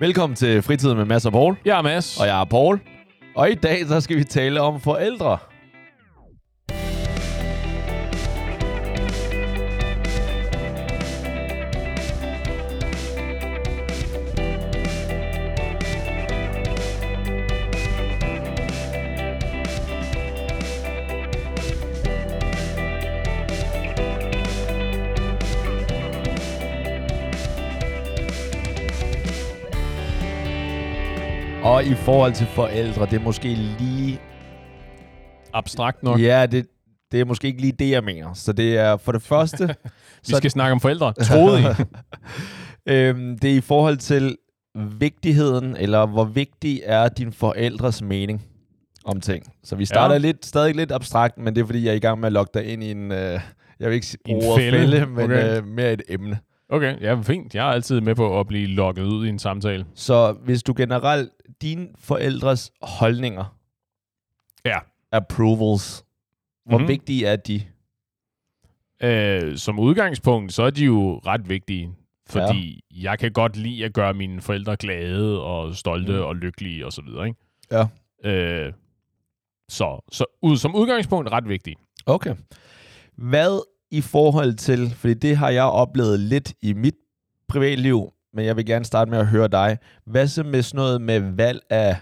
Velkommen til Fritid med Mads og Paul. Jeg er Mads. Og jeg er Paul. Og i dag så skal vi tale om forældre. I forhold til forældre, det er måske lige... Abstrakt nok. Ja, det, det er måske ikke lige det, jeg mener. Så det er for det første... Vi skal snakke om forældre. Troede I? øhm, det er i forhold til vigtigheden, eller hvor vigtig er din forældres mening om ting. Så vi starter Ja. lidt, stadig lidt abstrakt, men det er fordi, jeg er i gang med at logge dig ind i en... Øh, jeg vil ikke sige ordet fælde? fælde, men Okay. øh, mere et emne. Okay, ja, fint. Jeg er altid med på at blive logget ud i en samtale. Så hvis du generelt... Dine forældres holdninger, Ja. approvals, hvor Mhm. mm-hmm. vigtige er de? Øh, som udgangspunkt, så er de jo ret vigtige. Fordi ja. jeg kan godt lide at gøre mine forældre glade og stolte Mm. og lykkelige og så videre, ikke? Ja. Øh, så, så ud, som udgangspunkt ret vigtige. Okay. Hvad i forhold til, fordi det har jeg oplevet lidt i mit privatliv, men jeg vil gerne starte med at høre dig. Hvad så med sådan noget med valg af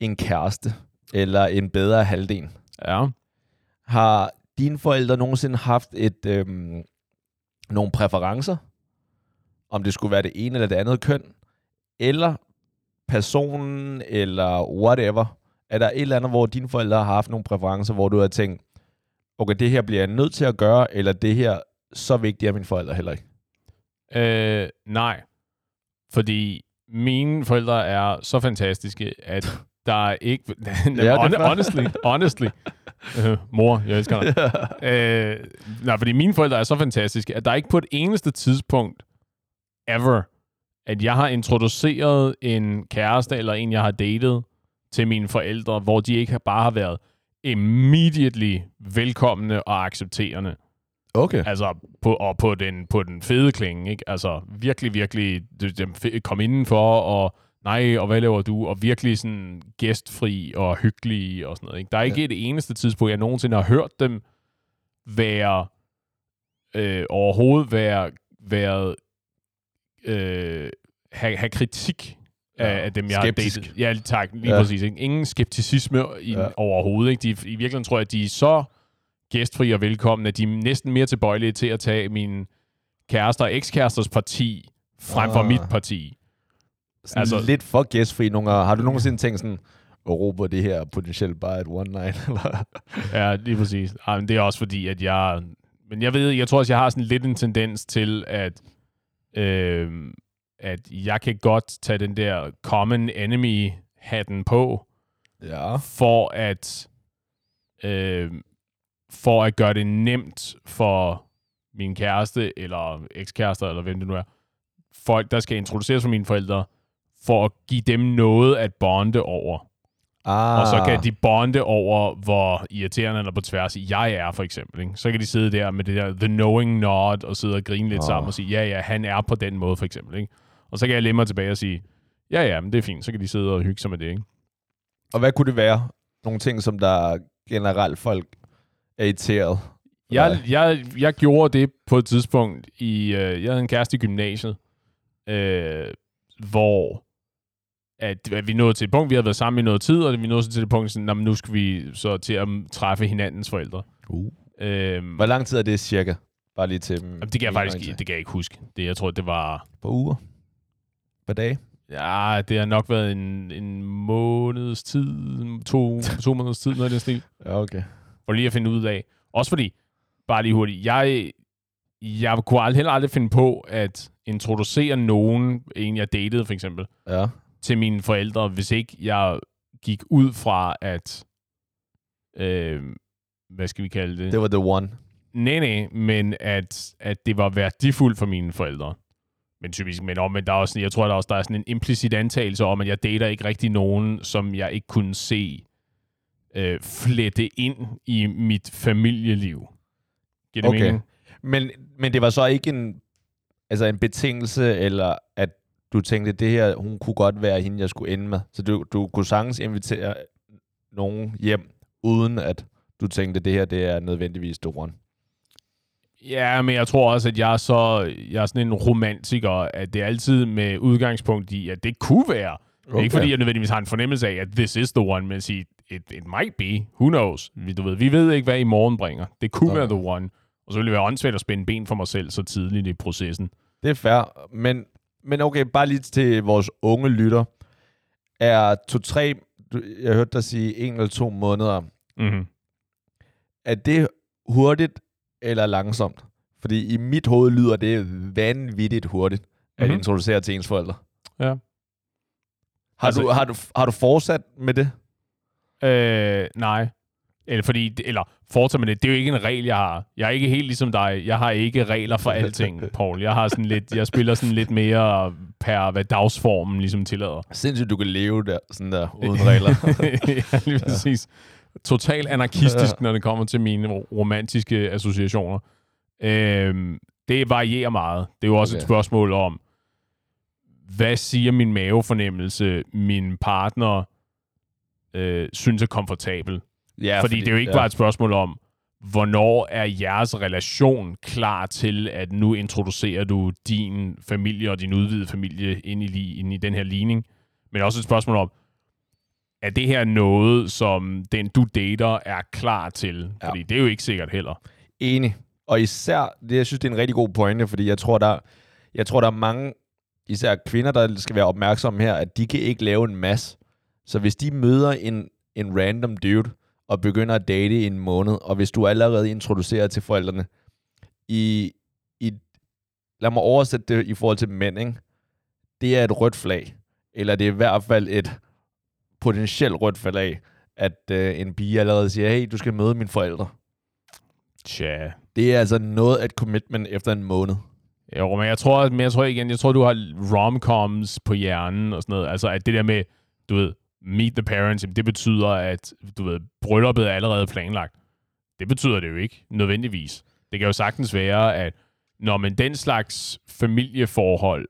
en kæreste, eller en bedre halvdel? Ja. Har dine forældre nogensinde haft et, øhm, nogle præferencer? Om det skulle være det ene eller det andet køn? Eller personen, eller whatever? Er der et eller andet, hvor dine forældre har haft nogle præferencer, hvor du har tænkt, okay, det her bliver jeg nødt til at gøre, eller det her, så vigtigt er mine forældre heller ikke? Øh, nej. Fordi mine forældre er så fantastiske, at der er ikke... Ja, fair. honestly, honestly. Øh, mor, jeg elsker dig. øh, nej, fordi mine forældre er så fantastiske, at der er ikke på et eneste tidspunkt ever, at jeg har introduceret en kæreste eller en, jeg har datet til mine forældre, hvor de ikke bare har været immediately velkomne og accepterende. Okay. Altså, på, og på den, på den fede klinge, ikke? Altså, virkelig, virkelig kom indenfor, og nej, og hvad laver du? Og virkelig sådan gæstfri og hyggelig og sådan noget, ikke? Der er ikke ja. et eneste tidspunkt, jeg nogensinde har hørt dem være, øh, overhovedet være, været, øh, have, have kritik Ja, af dem, jeg skeptisk. har datet. Ja, tak, lige Ja. præcis. Ikke? Ingen skepticisme i, Ja. overhovedet. Ikke? De, I virkeligheden tror jeg, at de er så gæstfri og velkomne, at de er næsten mere tilbøjelige til at tage min kærester og ekskæresters parti frem for Ah. mit parti. Sådan Altså- lidt for gæstfri nogle gange. Har du nogensinde tænkt sådan, Europa, det her er potentielt bare et one night? Eller? Ja, lige præcis. Ej, men det er også fordi, at jeg... Men jeg ved, jeg tror også, jeg har sådan lidt en tendens til, at, øh, at jeg kan godt tage den der common enemy-hatten på, ja. for at øh, for at gøre det nemt for min kæreste, eller ekskærester, eller hvem det nu er, folk, der skal introduceres for mine forældre, for at give dem noget at bonde over. Ah. Og så kan de bonde over, hvor irriterende eller på tværs jeg er, for eksempel. Ikke? Så kan de sidde der med det der the knowing nod, og sidde og grine lidt oh. sammen og sige, ja, ja, han er på den måde, for eksempel. Ikke? Og så kan jeg lægge mig tilbage og sige, ja, ja, men det er fint. Så kan de sidde og hygge sig med det. Ikke? Og hvad kunne det være? Nogle ting, som der generelt folk er irriteret. Jeg, jeg, jeg gjorde det på et tidspunkt i... Øh, jeg havde en kæreste i gymnasiet, øh, hvor at, at vi nåede til et punkt, vi havde været sammen i noget tid, og vi nåede så til det punkt, sådan, "Nå, men nu skal vi så til at træffe hinandens forældre. Uh. Øh, Hvor lang tid er det cirka? Bare lige til Jamen, det kan jeg faktisk det kan jeg ikke huske. Det, jeg tror, det var... På uger? På dage? Ja, det har nok været en, en måneds tid, to, to måneders tid, noget i den stil. Ja, okay. For lige at finde ud af. Også fordi, bare lige hurtigt, jeg, jeg kunne aldrig, heller aldrig finde på at introducere nogen, en jeg datede for eksempel, Ja. til mine forældre, hvis ikke jeg gik ud fra, at, øh, hvad skal vi kalde det? Det var the one. Nej, nej, men at, at det var værdifuldt for mine forældre. Men typisk, men omvendt, der er også, jeg tror, der også der er sådan en implicit antagelse om, at jeg dater ikke rigtig nogen, som jeg ikke kunne se øh, flette ind i mit familieliv. Giver det Okay. mening? Men, men det var så ikke en, altså en betingelse, eller at du tænkte, det her, hun kunne godt være hende, jeg skulle ende med. Så du, du kunne sagtens invitere nogen hjem, uden at du tænkte, det her, det er nødvendigvis Doren. Ja, men jeg tror også, at jeg er, så, jeg er sådan en romantiker, at det er altid med udgangspunkt i, at det kunne være. Okay. Ikke fordi jeg nødvendigvis har en fornemmelse af, at this is the one, men at sige, it, it might be. Who knows? Vi, du ved, vi ved ikke, hvad i morgen bringer. Det kunne okay. være the one. Og så ville det være åndssvagt at spænde ben for mig selv så tidligt i processen. Det er fair. Men, men okay, bare lige til vores unge lytter. Er to-tre, jeg hørte dig sige en eller to måneder, mm-hmm. er det hurtigt eller langsomt? Fordi i mit hoved lyder det vanvittigt hurtigt at mm-hmm. introducere til ens forældre. Ja. Har, altså, du, har, du, har du fortsat med det? Øh, nej. Eller fordi, eller fortsat med det, det er jo ikke en regel, jeg har. Jeg er ikke helt ligesom dig. Jeg har ikke regler for alting, Paul. Jeg har sådan lidt, jeg spiller sådan lidt mere per, hvad dagsformen ligesom tillader. Sindssygt, du kan leve der, sådan der, uden regler. ja, lige præcis. Total anarkistisk, når det kommer til mine romantiske associationer. Øhm, det varierer meget. Det er jo også okay. et spørgsmål om, hvad siger min mavefornemmelse, min partner øh, synes er komfortabel. Ja, fordi, fordi det er jo ikke ja. bare et spørgsmål om, hvornår er jeres relation klar til, at nu introducerer du din familie og din udvidede familie ind i, ind i den her ligning. Men også et spørgsmål om, er det her noget, som den du dater er klar til? Ja. Fordi det er jo ikke sikkert heller. Enig. Og især, det, jeg synes, det er en rigtig god pointe, fordi jeg tror, der, jeg tror, der er mange, især kvinder, der skal være opmærksomme her, at de kan ikke lave en masse. Så hvis de møder en, en random dude, og begynder at date i en måned, og hvis du allerede introducerer til forældrene, i, i, lad mig oversætte det i forhold til mænd, ikke? det er et rødt flag, eller det er i hvert fald et potentielt rødt flag, at øh, en pige allerede siger, hey, du skal møde mine forældre. Tja. Det er altså noget af et commitment efter en måned. Jo, men jeg tror, men jeg tror igen, jeg tror, du har romcoms på hjernen og sådan noget. Altså, at det der med, du ved, meet the parents, det betyder, at du ved, brylluppet er allerede planlagt. Det betyder det jo ikke, nødvendigvis. Det kan jo sagtens være, at når man den slags familieforhold,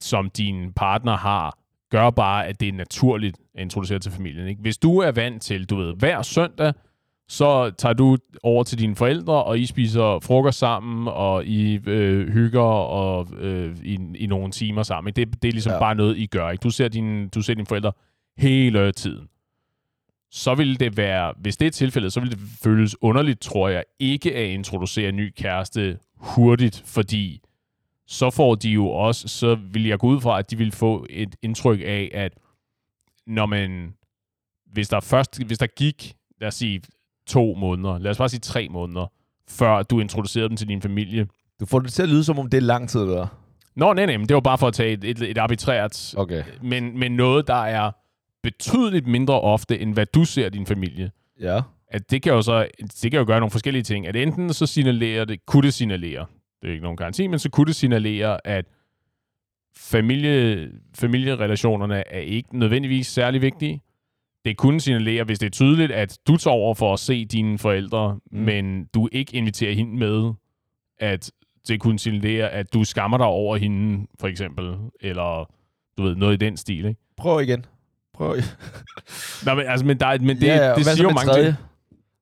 som din partner har, gør bare, at det er naturligt at introducere til familien. Ikke? Hvis du er vant til, du ved, hver søndag, så tager du over til dine forældre, og I spiser frokost sammen, og I øh, hygger og øh, i, i nogle timer sammen. Det, det er ligesom ja. bare noget, I gør. Ikke? Du, ser din, du ser dine forældre hele tiden. Så vil det være, hvis det er tilfældet, så vil det føles underligt, tror jeg, ikke at introducere en ny kæreste hurtigt, fordi så får de jo også, så vil jeg gå ud fra, at de vil få et indtryk af, at når man, hvis der først, hvis der gik, lad os sige, to måneder, lad os bare sige tre måneder, før du introducerede dem til din familie. Du får det til at lyde, som om det er lang tid, der. Nå, nej, nej, men det var bare for at tage et, et, et arbitrært, okay. men, men noget, der er betydeligt mindre ofte, end hvad du ser din familie. Ja. At det kan jo så det kan jo gøre nogle forskellige ting. At enten så signalerer det, kunne det signalere, det er ikke nogen garanti, men så kunne det signalere, at familie, familierelationerne er ikke nødvendigvis særlig vigtige det kunne signalere, hvis det er tydeligt, at du tager over for at se dine forældre, mm. men du ikke inviterer hende med, at det kunne signalere, at du skammer dig over hende, for eksempel, eller du ved, noget i den stil, ikke? Prøv igen. Prøv igen. Nå, men, altså, men, der, men det, ja, ja. det siger jo mange tredje? ting.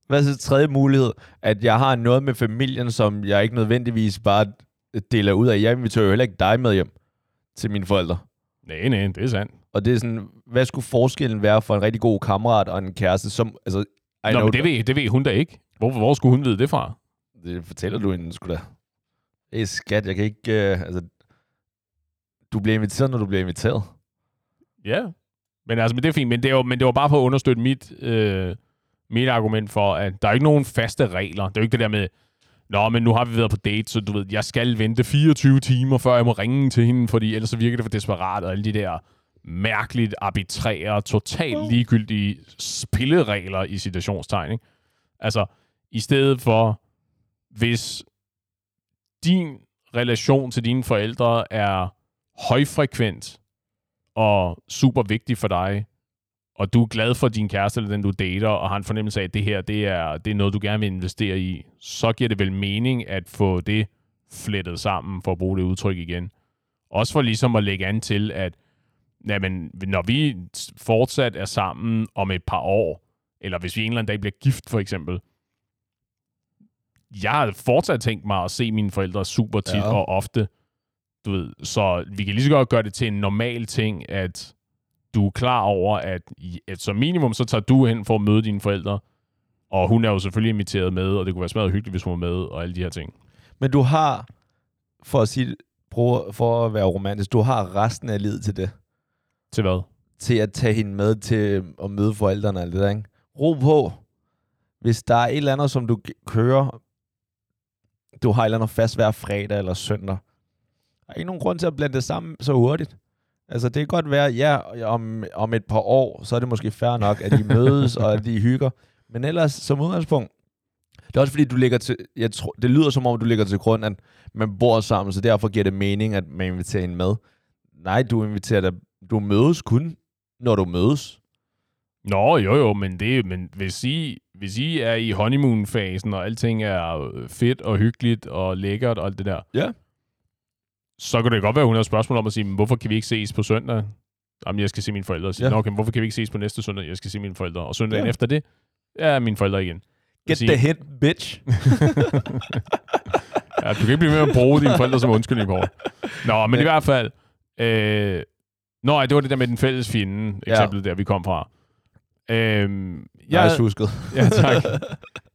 Hvad er så tredje mulighed? At jeg har noget med familien, som jeg ikke nødvendigvis bare deler ud af. Jeg inviterer jo heller ikke dig med hjem til mine forældre. Nej, nej, det er sandt. Og det er sådan, hvad skulle forskellen være for en rigtig god kammerat og en kæreste, som, altså, I Nå, men det ved, det ved hun da ikke. Hvor, hvor skulle hun vide det fra? Det fortæller du hende, skulle da. Hey, skat, jeg kan ikke, uh, altså, du bliver inviteret, når du bliver inviteret. Ja, men altså, men det er fint, men det, jo, men det var bare for at understøtte mit, øh, mit argument for, at der er ikke nogen faste regler. Det er jo ikke det der med, Nå, men nu har vi været på date, så du ved, jeg skal vente 24 timer, før jeg må ringe til hende, fordi ellers så virker det for desperat, og alle de der mærkeligt arbitrære, totalt ligegyldige spilleregler i situationstegn. Ikke? Altså, i stedet for, hvis din relation til dine forældre er højfrekvent og super vigtig for dig, og du er glad for din kæreste eller den, du dater, og har en fornemmelse af, at det her det er, det er noget, du gerne vil investere i, så giver det vel mening at få det flettet sammen, for at bruge det udtryk igen, Også for ligesom at lægge an til, at jamen, når vi fortsat er sammen om et par år, eller hvis vi en eller anden dag bliver gift for eksempel, jeg har fortsat tænkt mig at se mine forældre super tit Ja. og ofte. Du ved, så vi kan lige så godt gøre det til en normal ting, at du er klar over, at, at som minimum, så tager du hen for at møde dine forældre, og hun er jo selvfølgelig inviteret med, og det kunne være smadret hyggeligt, hvis hun var med, og alle de her ting. Men du har, for at, sige, prøve, for at være romantisk, du har resten af livet til det. Til hvad? Til at tage hende med til at møde forældrene og alt det der, ikke? Ro på. Hvis der er et eller andet, som du kører, du har et eller andet fast hver fredag eller søndag, der er ikke nogen grund til at blande det sammen så hurtigt. Altså, det kan godt være, ja, om, om et par år, så er det måske fair nok, at de mødes og at de hygger. Men ellers, som udgangspunkt, det er også fordi, du ligger til, jeg tror, det lyder som om, du ligger til grund, at man bor sammen, så derfor giver det mening, at man inviterer hende med. Nej, du inviterer dig, du mødes kun, når du mødes. Nå, jo jo, men, det, men hvis, I, hvis I er i honeymoon-fasen, og alting er øh, fedt og hyggeligt og lækkert og alt det der, Ja. Så kan det godt være, at hun et spørgsmål om at sige, "Men hvorfor kan vi ikke ses på søndag? Jamen, jeg skal se mine forældre. Så, Ja. ja. okay, hvorfor kan vi ikke ses på næste søndag? Jeg skal se mine forældre. Og søndagen Ja. ja. efter det, er mine forældre igen. Get sige- the hit, bitch. Ja, du kan ikke blive ved med at bruge dine forældre som undskyldning på. Nå, men Ja. i hvert fald... Øh, nå, det var det der med den fælles fjende, Ja. eksemplet der, vi kom fra. Øhm, Jeg er husket. Ja, tak.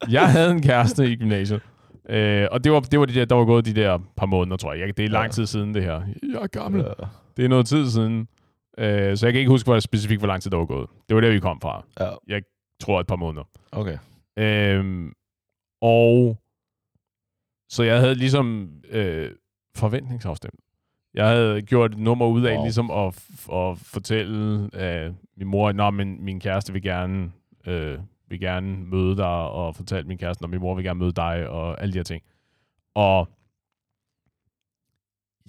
jeg havde en kæreste i gymnasiet. Øh, og det var, det var de der, der var gået de der par måneder, tror jeg. Det er lang tid siden, det her. Jeg er gammel. Ja. Det er noget tid siden. Øh, så jeg kan ikke huske, hvor specifikt, hvor lang tid der var gået. Det var der, vi kom fra. ja. Jeg tror, et par måneder. Okay. Øhm, og så jeg havde ligesom øh, forventningsafstemt. Jeg havde gjort et nummer ud af Wow. ligesom at, at fortælle øh, min mor, at min kæreste vil gerne, øh, vil gerne møde dig, og fortælle min kæreste, at min mor vil gerne møde dig, og alle de her ting. Og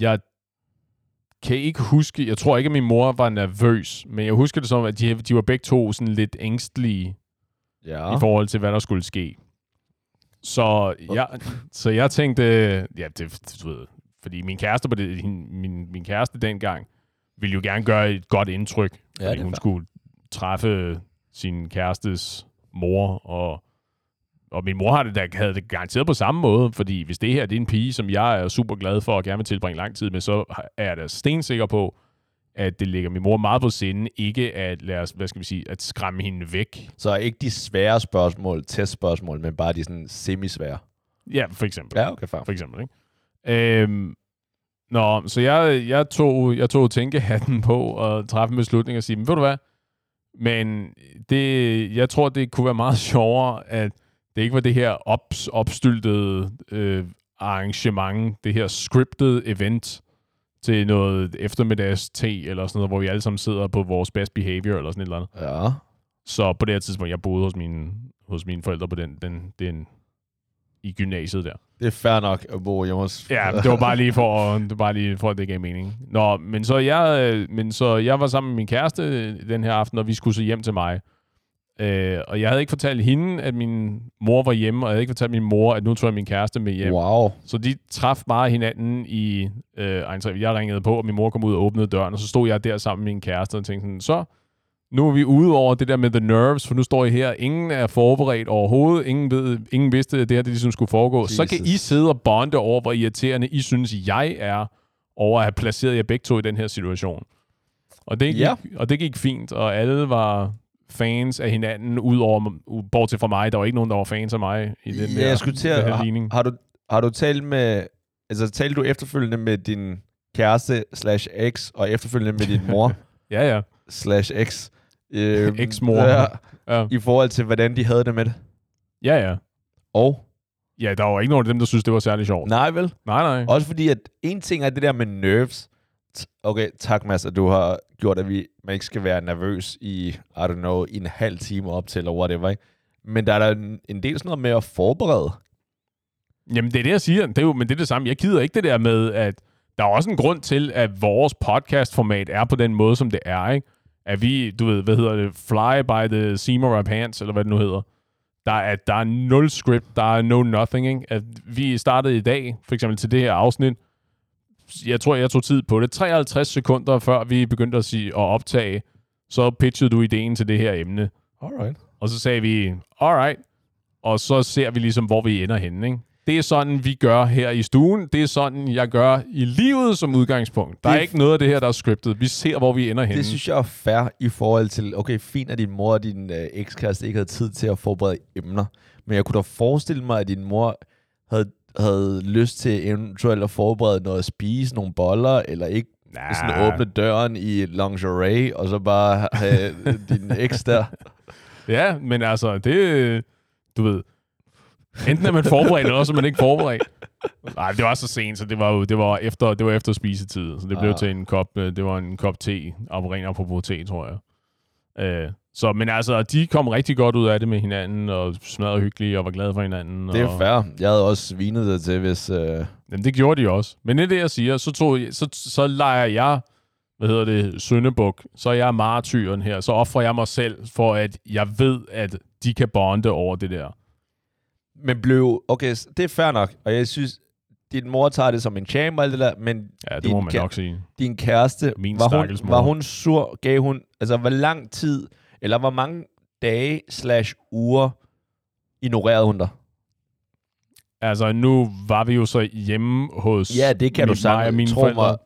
jeg kan ikke huske, jeg tror ikke, at min mor var nervøs, men jeg husker det som, at de, de var begge to sådan lidt ængstelige Ja. i forhold til, hvad der skulle ske. Så jeg, så jeg tænkte, ja, det, du ved, fordi min kæreste, på det, min, min kæreste dengang, ville jo gerne gøre et godt indtryk, Ja, fordi hun fair. skulle træffe sin kærestes mor, og, og min mor har det, da, havde det garanteret på samme måde, fordi hvis det her det er en pige, som jeg er super glad for og gerne vil tilbringe lang tid med, så er jeg da stensikker på, at det ligger min mor meget på sinde, ikke at lade os, hvad skal vi sige, at skræmme hende væk. Så ikke de svære spørgsmål, testspørgsmål, men bare de sådan semi-svære. Ja, for eksempel. Ja, okay, fair. for eksempel. Ikke? Øhm, nå, så jeg, jeg, tog, jeg tog tænkehatten på og træffe en beslutning og sige, men ved du hvad, men det, jeg tror, det kunne være meget sjovere, at det ikke var det her ops, opstyltede øh, arrangement, det her scripted event til noget eftermiddags te eller sådan noget, hvor vi alle sammen sidder på vores best behavior eller sådan et eller andet. Ja. Så på det her tidspunkt, jeg boede hos mine, hos mine forældre på den, den, den i gymnasiet der. Det er fair nok at bo hjemme hos... Ja, det var bare lige for, at- det var bare lige for at det gav mening. Nå, men så jeg, øh, men så jeg var sammen med min kæreste den her aften, og vi skulle så hjem til mig. Øh, og jeg havde ikke fortalt hende, at min mor var hjemme, og jeg havde ikke fortalt min mor, at nu tog jeg min kæreste med hjem. Wow. Så de traf bare hinanden i øh. Jeg ringede på, og min mor kom ud og åbnede døren, og så stod jeg der sammen med min kæreste og tænkte sådan, så nu er vi ude over det der med the nerves, for nu står I her. Ingen er forberedt overhovedet. Ingen, ved, ingen vidste, at det her det ligesom skulle foregå. Jesus. Så kan I sidde og bonde over, hvor irriterende I synes, jeg er over at have placeret jer begge to i den her situation. Og det gik, Ja. og det gik fint, og alle var fans af hinanden, udover, bortset fra mig. Der var ikke nogen, der var fans af mig i den Ja, der, jeg skulle til at... her Har, ligning. har, du, har du talt med... Altså, talte du efterfølgende med din kæreste slash ex, og efterfølgende med din mor Ja, ja. slash ex? Øhm, Ex-mor. Ja, Ja, I forhold til, hvordan de havde det med det. ja. ja. Og? Ja, der var ikke nogen af dem, der synes det var særlig sjovt. Nej, vel? Nej, nej. Også fordi, at en ting er det der med nerves. Okay, tak Mads, at du har gjort, at vi, man ikke skal være nervøs i, I don't know, i en halv time op til, eller whatever, ikke? Men der er der en, en del sådan noget med at forberede. Jamen, det er det, jeg siger. Det er jo, men det er det samme. Jeg gider ikke det der med, at der er også en grund til, at vores podcast-format er på den måde, som det er, ikke? At vi, du ved, hvad hedder det, fly by the seam of our pants, eller hvad det nu hedder. Der er, der er nul script, der er no nothing, ikke? At vi startede i dag, for eksempel til det her afsnit, jeg tror, jeg tog tid på det. 53 sekunder før vi begyndte at, sige, at optage, så pitchede du ideen til det her emne. Alright. Og så sagde vi, alright. Og så ser vi ligesom, hvor vi ender henne, ikke? Det er sådan, vi gør her i stuen. Det er sådan, jeg gør i livet som udgangspunkt. Der Det- er ikke noget af det her, der er scriptet. Vi ser, hvor vi ender henne. Det synes jeg er fair i forhold til, okay, fint at din mor og din øh, ekskæreste ikke havde tid til at forberede emner, men jeg kunne da forestille mig, at din mor havde, havde lyst til eventuelt at forberede noget at spise, nogle boller, eller ikke Nah. sådan åbne døren i lingerie, og så bare have din eks der. Ja, men altså, det... Du ved... Enten er man forberedt, eller også er man ikke forberedt. Nej, det var så sent, så det var jo det var efter, det var efter spisetid. Så det blev Ah. til en kop, øh, det var en kop te, og ren apropos te, tror jeg. Øh, så, men altså, de kom rigtig godt ud af det med hinanden, og smadrede hyggelige, og var glade for hinanden. Det er og, fair. Jeg havde også svinet det til, hvis... Øh, Jamen, det gjorde de også. Men det er det, jeg siger. Så, tog, så, så leger jeg, hvad hedder det, Søndebuk. Så er jeg martyren her. Så offrer jeg mig selv, for at jeg ved, at de kan bonde over det der. Men blev... Okay, det er fair nok, og jeg synes, din mor tager det som en champ og alt det der, men Ja, det Din må man nok sige. din kæreste, Min var, hun, var hun sur? Gav hun... Altså, hvor lang tid, eller hvor mange dage slash uger ignorerede hun dig? Altså, nu var vi jo så hjemme hos Ja, det kan min, du sagtens. mine Tro mig,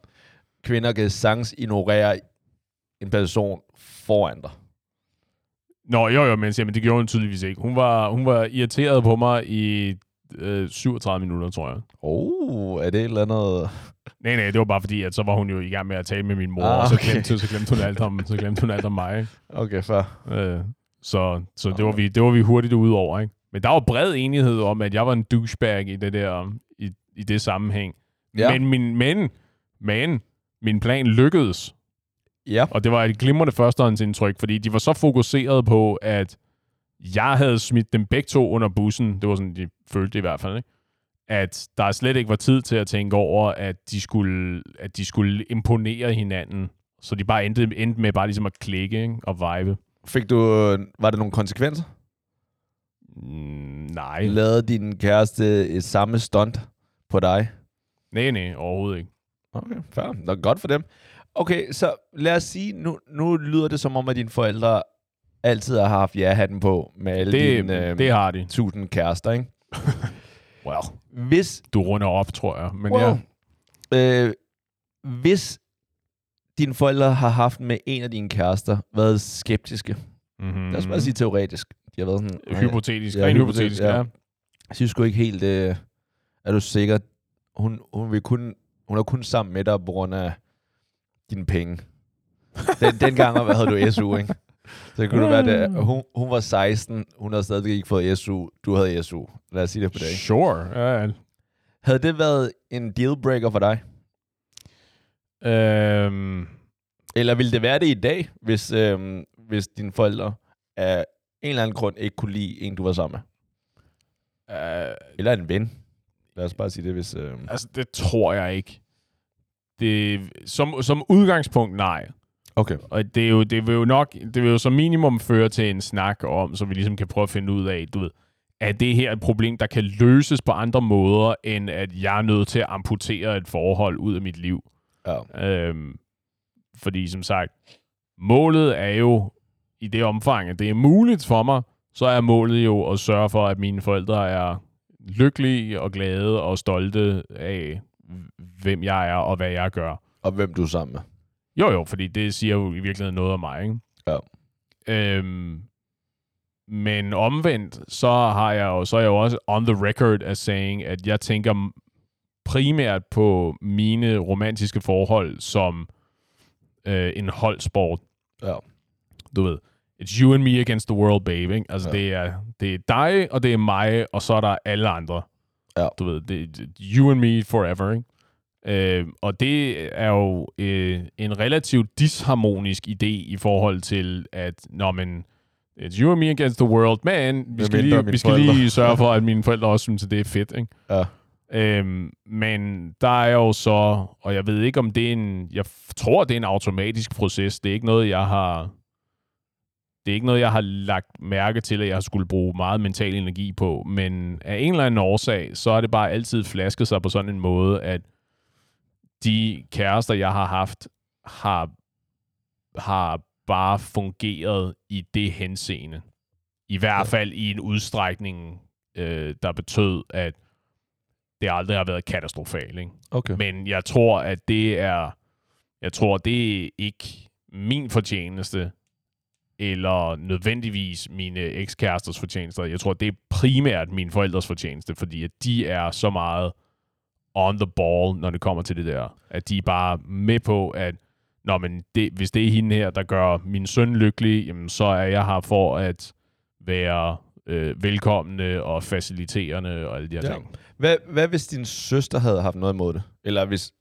kvinder kan sagtens ignorere en person foran dig. Nå, jo, jo, men, jeg siger, men det gjorde hun tydeligvis ikke. Hun var, hun var irriteret på mig i øh, 37 minutter, tror jeg. Oh, er det et eller andet... Nej, nej, det var bare fordi, at så var hun jo i gang med at tale med min mor, Ah, ah, og så okay. glemte, så glemte hun alt om, så glemte hun alt om mig. Okay, fair. Øh, så så det, var vi, det var vi hurtigt ude over, ikke? Men der var bred enighed om, at jeg var en douchebag i det der, i, i det sammenhæng. Ja. Men, min, men, men, min plan lykkedes. Ja. Og det var et glimrende førstehåndsindtryk, fordi de var så fokuseret på, at jeg havde smidt dem begge to under bussen. Det var sådan, de følte det i hvert fald, ikke? At der slet ikke var tid til at tænke over, at de skulle, at de skulle imponere hinanden. Så de bare endte, endte med bare ligesom at klikke ikke? og vibe. Fik du... Var der nogle konsekvenser? Mm, nej. Lavede din kæreste et samme stunt på dig? Nej, nej, overhovedet ikke. Okay, fair. Nå, godt for dem. Okay, så lad os sige, nu, nu lyder det som om, at dine forældre altid har haft ja-hatten på med alle Det, dine øh, det har de. tusind kærester, ikke? Well, Hvis, du runder op, tror jeg. Men well, ja, øh, hvis dine forældre har haft med en af dine kærester været skeptiske, mm-hmm. lad os bare sige teoretisk, de har været sådan, "Nej, Hypotetisk. Ja, Ja, Ren hypotetisk, hypotetisk, ja. ja. jeg synes sgu ikke helt, øh, er du sikker, hun, hun, vil kun, hun er kun sammen med dig på grund af dine penge. Den, dengang hvad havde du SU, ikke? Så kunne det være, det. Hun, hun var 16, hun havde stadig ikke fået SU, du havde SU. Lad os sige det på det. ikke? Sure. Ja. Havde det været en dealbreaker for dig? Øhm, Eller ville det være det i dag, hvis, øhm, hvis dine forældre af en eller anden grund ikke kunne lide en, du var sammen med? øh, Eller en ven? Lad os bare sige det, hvis... Øhm, altså, det tror jeg ikke. Det, som, som udgangspunkt, nej. okay. Og det, er jo, det vil jo nok, det vil jo som minimum føre til en snak om, så vi ligesom kan prøve at finde ud af, du ved, er det her et problem, der kan løses på andre måder, end at jeg er nødt til at amputere et forhold ud af mit liv. Ja. Øhm, fordi som sagt, målet er jo i det omfang, at det er muligt for mig, så er målet jo at sørge for, at mine forældre er lykkelige og glade og stolte af, hvem jeg er og hvad jeg gør. Og hvem du er sammen med. Jo, jo, fordi det siger jo i virkeligheden noget om mig, ikke? Ja. Øhm, men omvendt, så har jeg jo, så er jeg jo også on the record as saying, at jeg tænker primært på mine romantiske forhold som øh, en holdsport. Ja. Du ved, it's you and me against the world, babe. Ikke? Altså, ja. det, er, det er dig, og det er mig, og så er der alle andre. Ja. Du ved, det, you and me forever, ikke? Øh, og det er jo øh, en relativt disharmonisk idé i forhold til, at når man it's you and me against the world, men vi skal, lige, vi skal forældre. lige sørge for, at mine forældre også synes, at det er fedt. Ikke? Ja. Øhm, men der er jo så, og jeg ved ikke om det er en, jeg tror det er en automatisk proces, det er ikke noget, jeg har, det er ikke noget, jeg har lagt mærke til, at jeg skulle bruge meget mental energi på, men af en eller anden årsag, så er det bare altid flasket sig på sådan en måde, at de kærester, jeg har haft, har, har bare fungeret i det henseende. I hvert fald i en udstrækning, øh, der betød, at det aldrig har været katastrofalt. Ikke? Okay. Men jeg tror, at det er, jeg tror, det er ikke min fortjeneste, eller nødvendigvis mine ekskæresters fortjeneste. Jeg tror, det er primært mine forældres fortjeneste, fordi at de er så meget on the ball, når det kommer til det der. At de er bare med på, at Nå, men det, hvis det er hende her, der gør min søn lykkelig, jamen, så er jeg her for at være øh, velkommende og faciliterende og alle de her Ja. ting. Hvad, hvad hvis din søster havde haft noget imod det? Eller hvis...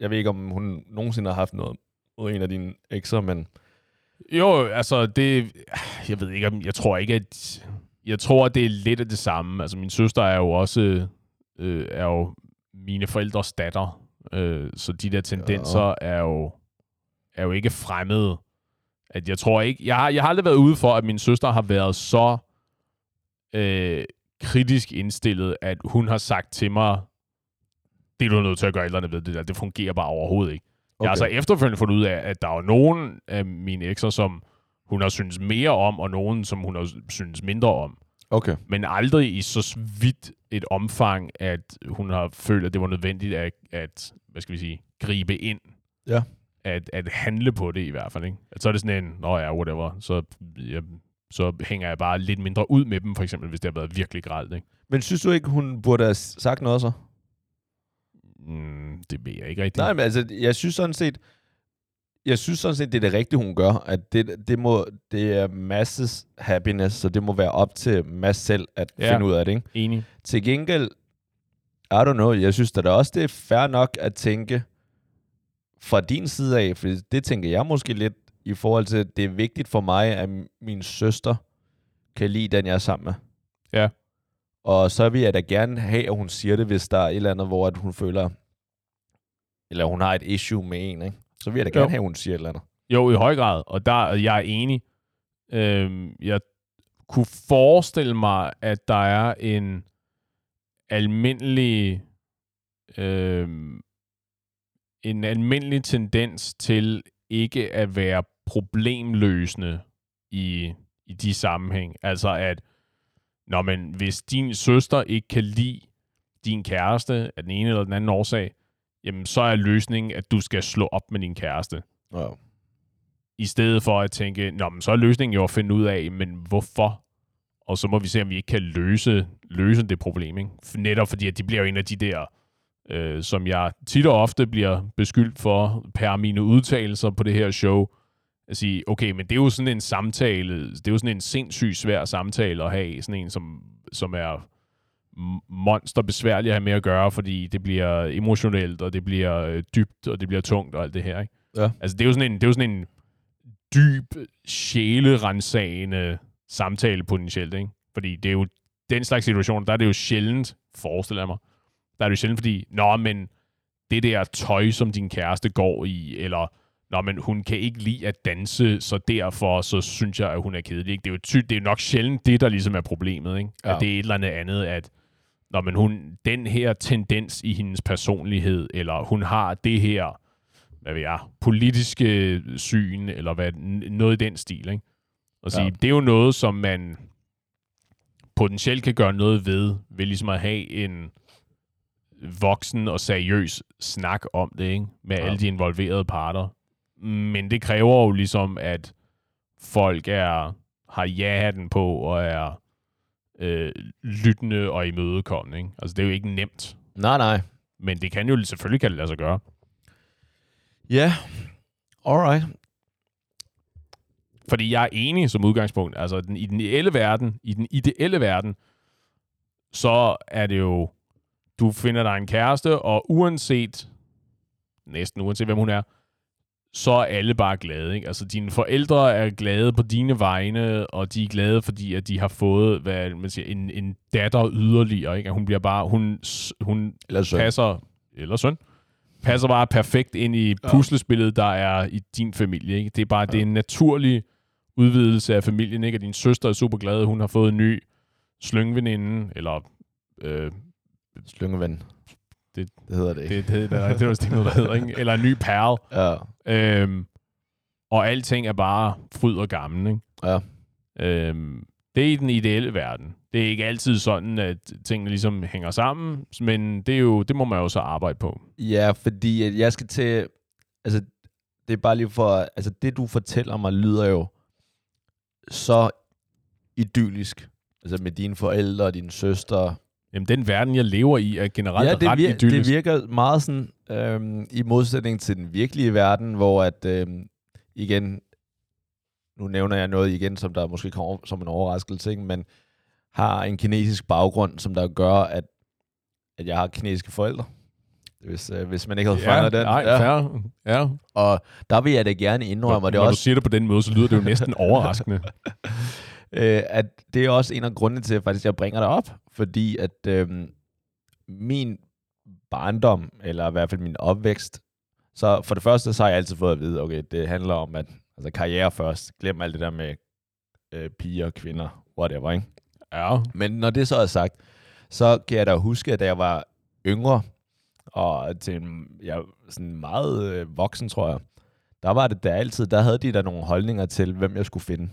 Jeg ved ikke, om hun nogensinde har haft noget mod en af dine ekser, men... Jo, altså det... Jeg ved ikke. Jeg tror ikke, at... Jeg tror, at det er lidt af det samme. Altså, min søster er jo også... Øh, er jo mine forældres datter. Øh, så de der tendenser er jo... Er jo ikke fremmede. At jeg tror ikke... Jeg har, jeg har aldrig været ude for, at min søster har været så... Øh, kritisk indstillet, at hun har sagt til mig, det er du nødt til at gøre ældrene ved det der. Det fungerer bare overhovedet ikke. Okay. Jeg har så efterfølgende fundet ud af, at der er nogen af mine ekser, som hun har synes mere om, og nogen, som hun har synes mindre om. Okay. Men aldrig i så vidt et omfang, at hun har følt, at det var nødvendigt at, at hvad skal vi sige, gribe ind. Ja. At, at handle på det i hvert fald. Ikke? At så er det sådan en, nå ja, whatever, så, ja, så hænger jeg bare lidt mindre ud med dem, for eksempel, hvis det har været virkelig gralt. Ikke? Men synes du ikke, hun burde have sagt noget så? Mm, det ved jeg ikke rigtigt. Nej, men altså, jeg synes sådan set, jeg synes sådan set, det er det rigtige, hun gør. At det, det, må, det er masses happiness, så det må være op til Mads selv at Ja. finde ud af det. Ikke? Enig. Til gengæld, I don't know, jeg synes da også, det er fair nok at tænke fra din side af, for det tænker jeg måske lidt i forhold til, at det er vigtigt for mig, at min søster kan lide den, jeg er sammen med. Ja. Og så vil jeg da gerne have, at hun siger det, hvis der er et eller andet, hvor at hun føler, eller hun har et issue med en, ikke? Så vil jeg da Jo. gerne have, at hun siger et eller andet. Jo, i høj grad. Og der jeg er enig. Øhm, jeg kunne forestille mig, at der er en almindelig øhm, en almindelig tendens til ikke at være problemløsende i, i de sammenhæng. Altså at, når man, hvis din søster ikke kan lide din kæreste af den ene eller den anden årsag, jamen så er løsningen, at du skal slå op med din kæreste Ja. i stedet for at tænke, Nå, men så er løsningen jo at finde ud af, men hvorfor? Og så må vi se, om vi ikke kan løse, løse det problem. Ikke? Netop fordi, at de bliver jo en af de der, øh, som jeg tit og ofte bliver beskyldt for, per mine udtalelser på det her show, at sige, okay, men det er jo sådan en samtale, det er jo sådan en sindssygt svær samtale at have, sådan en, som, som er monster besværlig at have med at gøre, fordi det bliver emotionelt, og det bliver øh, dybt, og det bliver tungt, og alt det her, ikke? Ja. Altså, det er jo sådan en, det er jo sådan en dyb, sjælerensagende samtale potentielt, ikke? Fordi det er jo den slags situation, der er det jo sjældent, forestiller jeg mig, der er det jo sjældent, fordi, nå, men det der tøj, som din kæreste går i, eller nå, men hun kan ikke lide at danse, så derfor så synes jeg, at hun er kedelig. Ikke? Det er jo ty- det er nok sjældent det, der ligesom er problemet. Ikke? Ja. At det er et eller andet andet, at når men hun, den her tendens i hendes personlighed, eller hun har det her, hvad ved jeg, politiske syn, eller hvad, noget i den stil. Ikke? Og sige, Ja. det er jo noget, som man potentielt kan gøre noget ved, ved ligesom at have en voksen og seriøs snak om det, ikke? med Ja. alle de involverede parter. Men det kræver jo ligesom, at folk er har ja-hatten på og er øh, lyttende og imødekommende. Ikke? Altså, det er jo ikke nemt, Nej, nej. men det kan jo selvfølgelig kan det lade sig gøre. Ja, alright. Fordi jeg er enig som udgangspunkt. Altså, den, i den ideelle verden, i den ideelle verden, så er det jo, du finder dig en kæreste, og uanset, næsten uanset hvem hun er, så er alle bare glade. Ikke? Altså, dine forældre er glade på dine vegne, og de er glade, fordi at de har fået hvad man siger, en, en datter yderligere. Ikke? At Hun bliver bare, hun, hun Eller passer, eller søn, passer bare perfekt ind i puslespillet, der er i din familie. Ikke? Det er bare, ja. det er en naturlig udvidelse af familien, ikke? At din søster er super glad, hun har fået en ny slyngveninde, eller øh, Slyngeven. Det, Det hedder det ikke. det, det, det, det, det ikke noget, der hedder, ikke? Eller en ny perle. Ja. Øhm, og alting er bare fryd og gammel, ikke? Ja. Øhm, det er i den ideelle verden. Det er ikke altid sådan, at tingene ligesom hænger sammen, men det, er jo, det må man jo så arbejde på. Ja, fordi jeg skal til... Altså, det er bare lige for... Altså, det du fortæller mig, lyder jo så idyllisk. Altså med dine forældre og din søster. Jamen, den verden, jeg lever i, er generelt ja, det, ret vir- idyllisk. det virker meget sådan, øhm, i modsætning til den virkelige verden, hvor at, øhm, igen, nu nævner jeg noget igen, som der måske kommer som en overraskelse, ikke? men har en kinesisk baggrund, som der gør, at, at jeg har kinesiske forældre. Hvis, øh, hvis man ikke havde fanget den. Nej, ja. fair. Ja. Og der vil jeg da gerne indrømme, Når, og det når også du siger det på den måde, så lyder det jo næsten overraskende. Øh, at det er også en af grundene til, at faktisk jeg bringer det op. Fordi at øh, min barndom, eller i hvert fald min opvækst, så for det første, så har jeg altid fået at vide, okay, det handler om, at altså karriere først. Glem alt det der med øh, piger, kvinder, whatever, ikke? Ja. Men når det så er sagt, så kan jeg da huske, at da jeg var yngre, og til en, jeg sådan meget øh, voksen, tror jeg, der var det der altid, der havde de der nogle holdninger til, hvem jeg skulle finde.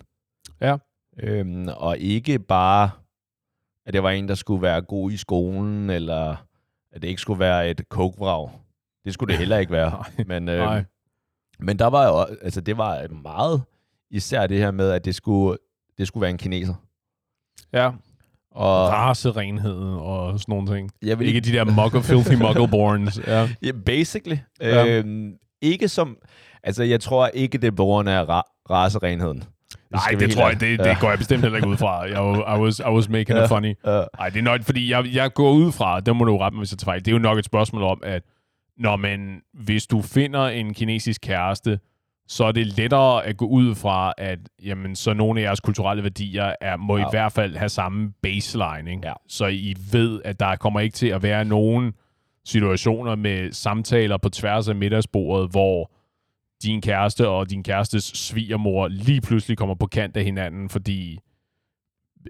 Ja. Øhm, og ikke bare, at det var en, der skulle være god i skolen, eller at det ikke skulle være et kokvrag. Det skulle det heller ikke være. men, øhm, Nej. men der var jo, altså det var meget, især det her med, at det skulle, det skulle være en kineser. Ja. Og Racerenhed og sådan nogle ting. jeg vil Ikke de der muggle, filthy muggleborns. Ja. Ja, basically. Ja. Øhm, ikke som... Altså, jeg tror ikke, det er på grund af ra- racerenheden. Nej, det tror jeg, det, det går jeg bestemt heller ikke ud fra. Jeg, I, was, I was making Ja. it funny. Ja. Nej, det er nok, fordi jeg, jeg går ud fra, der må du rette mig, hvis jeg tager fejl, det er jo nok et spørgsmål om, at når man, hvis du finder en kinesisk kæreste, så er det lettere at gå ud fra, at jamen, så nogle af jeres kulturelle værdier er, må ja. Ja. i hvert fald have samme baseline. Ikke? Ja. Så I ved, at der kommer ikke til at være nogen situationer med samtaler på tværs af middagsbordet, hvor din kæreste og din kærestes svigermor lige pludselig kommer på kant af hinanden, fordi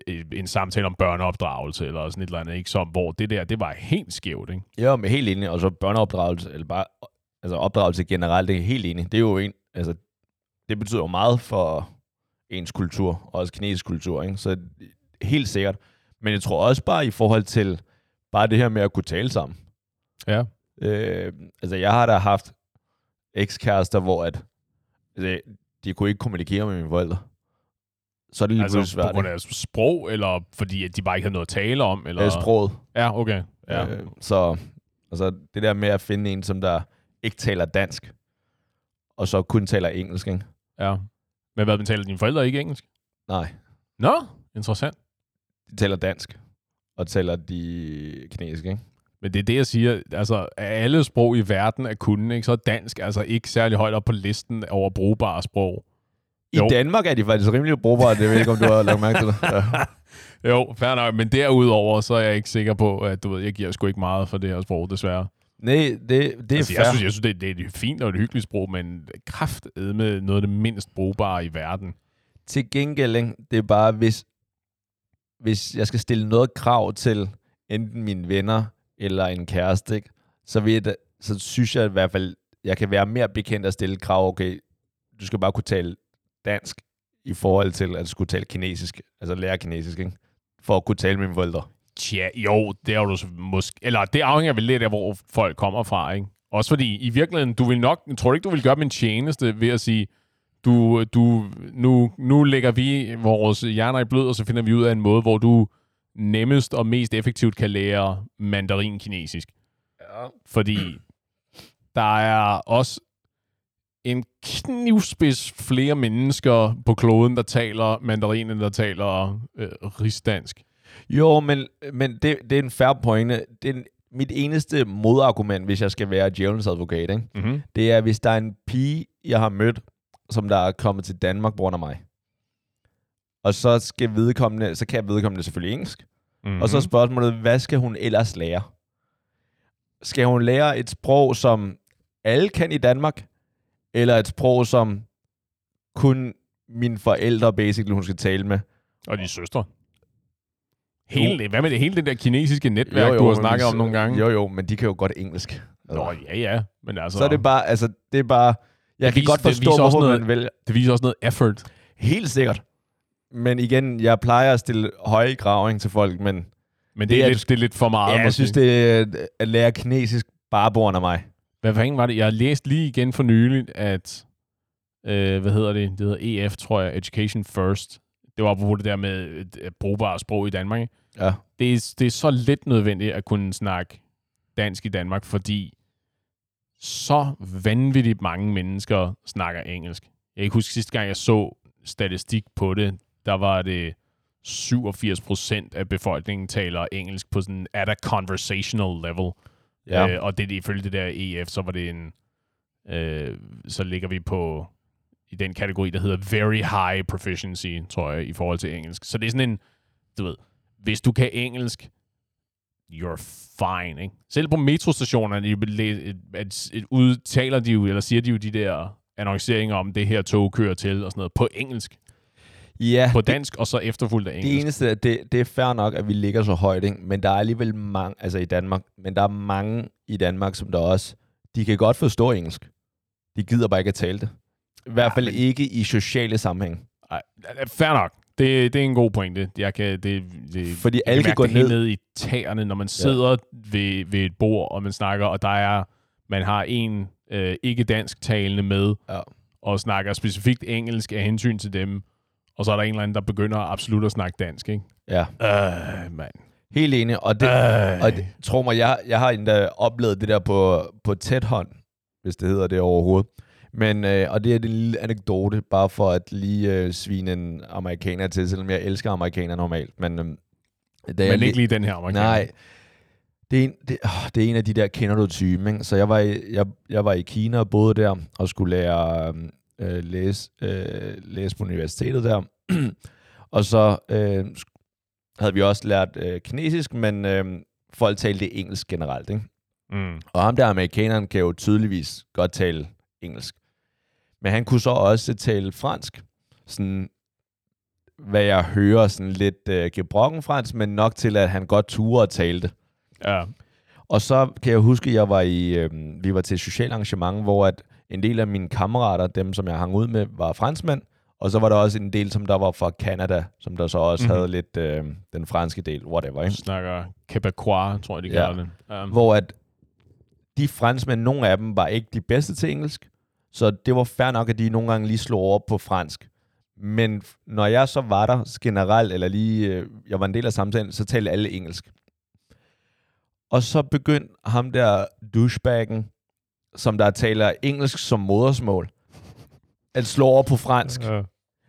øh, en samtale om børneopdragelse eller sådan et eller andet, ikke? Som, hvor det der, det var helt skævt, ikke? Jeg er helt enig, og så børneopdragelse, eller bare altså opdragelse generelt, det er helt enig. Det er jo en, altså, det betyder jo meget for ens kultur, og også kinesisk kultur, ikke? Så helt sikkert. Men jeg tror også bare i forhold til bare det her med at kunne tale sammen. Ja. Øh, altså, jeg har da haft ekskærester, hvor at, altså, de kunne ikke kommunikere med mine forældre. Så er det lige Altså pludselig på svært. grund af sprog, eller fordi at de bare ikke havde noget at tale om? Eller? Eller... Sproget. Ja, okay. Ja. Øh, så altså, det der med at finde en, som der ikke taler dansk, og så kun taler engelsk, ikke? ja. Men hvad, men taler dine forældre ikke engelsk? Nej, Nå, interessant. de taler dansk, og taler de kinesisk, ikke? Men det er det, jeg siger. Altså, af alle sprog i verden er kunne, ikke? så er dansk altså ikke særlig højt op på listen over brugbare sprog. I Jo. Danmark er de faktisk rimelig brugbare, det ved jeg ikke, om du har lagt mærke til det. Ja. Jo, fair nok. Men derudover, så er jeg ikke sikker på, at du ved, jeg giver sgu ikke meget for det her sprog, desværre. Nej, det, det er altså, fair. jeg synes, jeg synes det, det er et fint og et hyggeligt sprog, men kraft med noget af det mindst brugbare i verden. Til gengæld, ikke? det er bare, hvis, hvis jeg skal stille noget krav til enten mine venner eller en kæreste, ikke? Så, vil jeg, så synes jeg i hvert fald, jeg kan være mere bekendt at stille krav, okay, du skal bare kunne tale dansk i forhold til at skulle tale kinesisk, altså lære kinesisk, ikke? for at kunne tale med mine forældre. Tja, jo, det er du så måske... Eller det afhænger vel lidt af, hvor folk kommer fra, ikke? Også fordi, i virkeligheden, du vil nok... Tror du ikke, du vil gøre min tjeneste ved at sige, du, du, nu, nu lægger vi vores hjerner i blød, og så finder vi ud af en måde, hvor du nemmest og mest effektivt kan lære mandarin kinesisk. Ja. Fordi der er også en knivspids flere mennesker på kloden, der taler mandarin, end der taler øh, rigsdansk. Jo, men, men det, det er en fair pointe. Det er en, mit eneste modargument, hvis jeg skal være djævelens advokat, ikke? Mm-hmm. det er, hvis der er en pige, jeg har mødt, som der er kommet til Danmark på grund af mig. Og så skal vedkommende, så kan jeg vedkommende selvfølgelig engelsk. Mm-hmm. Og så er spørgsmålet, hvad skal hun ellers lære? Skal hun lære et sprog, som alle kan i Danmark? Eller et sprog, som kun mine forældre basically hun skal tale med? Og de søstre. Hele, hvad med det hele det der kinesiske netværk, jo, jo, du har snakket om nogle gange? Jo, jo, men de kan jo godt engelsk. Nå, ja, ja. Men altså, Så er det bare, altså, det er bare... Jeg Det kan viser- godt forstå, hvorfor noget- man vælger. det viser også noget effort. Helt sikkert. Men igen, jeg plejer at stille høje graving til folk, men Men det, Det er, lidt, det er lidt for meget. ja, jeg synes, det er at lære kinesisk bare bor af mig. Hvad fanden var det? Jeg har læst lige igen for nylig, at, øh, hvad hedder det? Det hedder EF, tror jeg, Education First. Det var på det der med et, et brugbart sprog i Danmark. Ikke? Ja. Det, er, det er så lidt nødvendigt at kunne snakke dansk i Danmark, fordi så vanvittigt mange mennesker snakker engelsk. Jeg kan ikke huske sidste gang, jeg så statistik på det, der var det 87 procent af befolkningen taler engelsk på sådan at a conversational level. Ja. Øh, og det er ifølge det der EF, så var det en... Øh, så ligger vi på i den kategori, der hedder very high proficiency, tror jeg, i forhold til engelsk. Så det er sådan en, du ved, hvis du kan engelsk, you're fine, ikke? Selv på metrostationerne, et, et, et, udtaler de jo, eller siger de jo de der annonceringer om, det her tog kører til, og sådan noget, på engelsk. Ja, På dansk, og så efterfulgt af det engelsk. eneste, er, det, det er fair nok, at vi ligger så højt, ikke? men der er alligevel mange, altså i Danmark, men der er mange i Danmark, som der også, de kan godt forstå engelsk. De gider bare ikke at tale det. I hvert Ja, fald men- ikke i sociale sammenhæng. Ej, fair nok. Det, det er en god pointe. Jeg kan, det, det, Fordi jeg alle kan kan gå det ned. ned i tæerne, når man sidder ja. ved, ved et bord, og man snakker, og der er, man har en øh, ikke-dansk talende med, Ja. og snakker specifikt engelsk af hensyn til dem, og så er der en eller anden, der begynder absolut at snakke dansk, ikke? Ja, Øh, mand. helt enig. Og det, Øh. Og det, tro mig, jeg, jeg har endda oplevet det der på, på tæt hånd, hvis det hedder det overhovedet. Men, øh, og det er en lille anekdote, bare for at lige øh, svine en amerikaner til, selvom jeg elsker amerikanere normalt. Men, øh, da Men ikke lige den her amerikaner. Nej, det er, en, det, åh, det er en af de der, kender du typen, ikke? Så jeg var, i, jeg, jeg var i Kina og boede der, og skulle lære øh, læse, øh, læse på universitetet der. og så øh, havde vi også lært øh, kinesisk, men øh, folk talte engelsk generelt, ikke? Mm. Og ham der amerikaneren kan jo tydeligvis godt tale engelsk. Men han kunne så også tale fransk. Sådan, hvad jeg hører, sådan lidt øh, gebrokken fransk, men nok til, at han godt turde at tale det. Ja. Og så kan jeg huske, at jeg var i, øh, vi var til et socialt arrangement, hvor at en del af mine kammerater, dem som jeg hang ud med, var franskmænd. Og så var der også en del, som der var fra Canada, som der så også Mhm. mm-hmm. havde lidt øh, den franske del, whatever. Ikke? Snakker Quebecois, tror jeg, de Ja. kalder det. Um, hvor at de franskmænd, nogle af dem var ikke de bedste til engelsk, så det var fair nok, at de nogle gange lige slog over på fransk. Men når jeg så var der generelt, eller lige, øh, jeg var en del af samtalen, så talte alle engelsk. Og så begyndte ham der douchebaggen, som der taler engelsk som modersmål, at slå over på fransk. ja.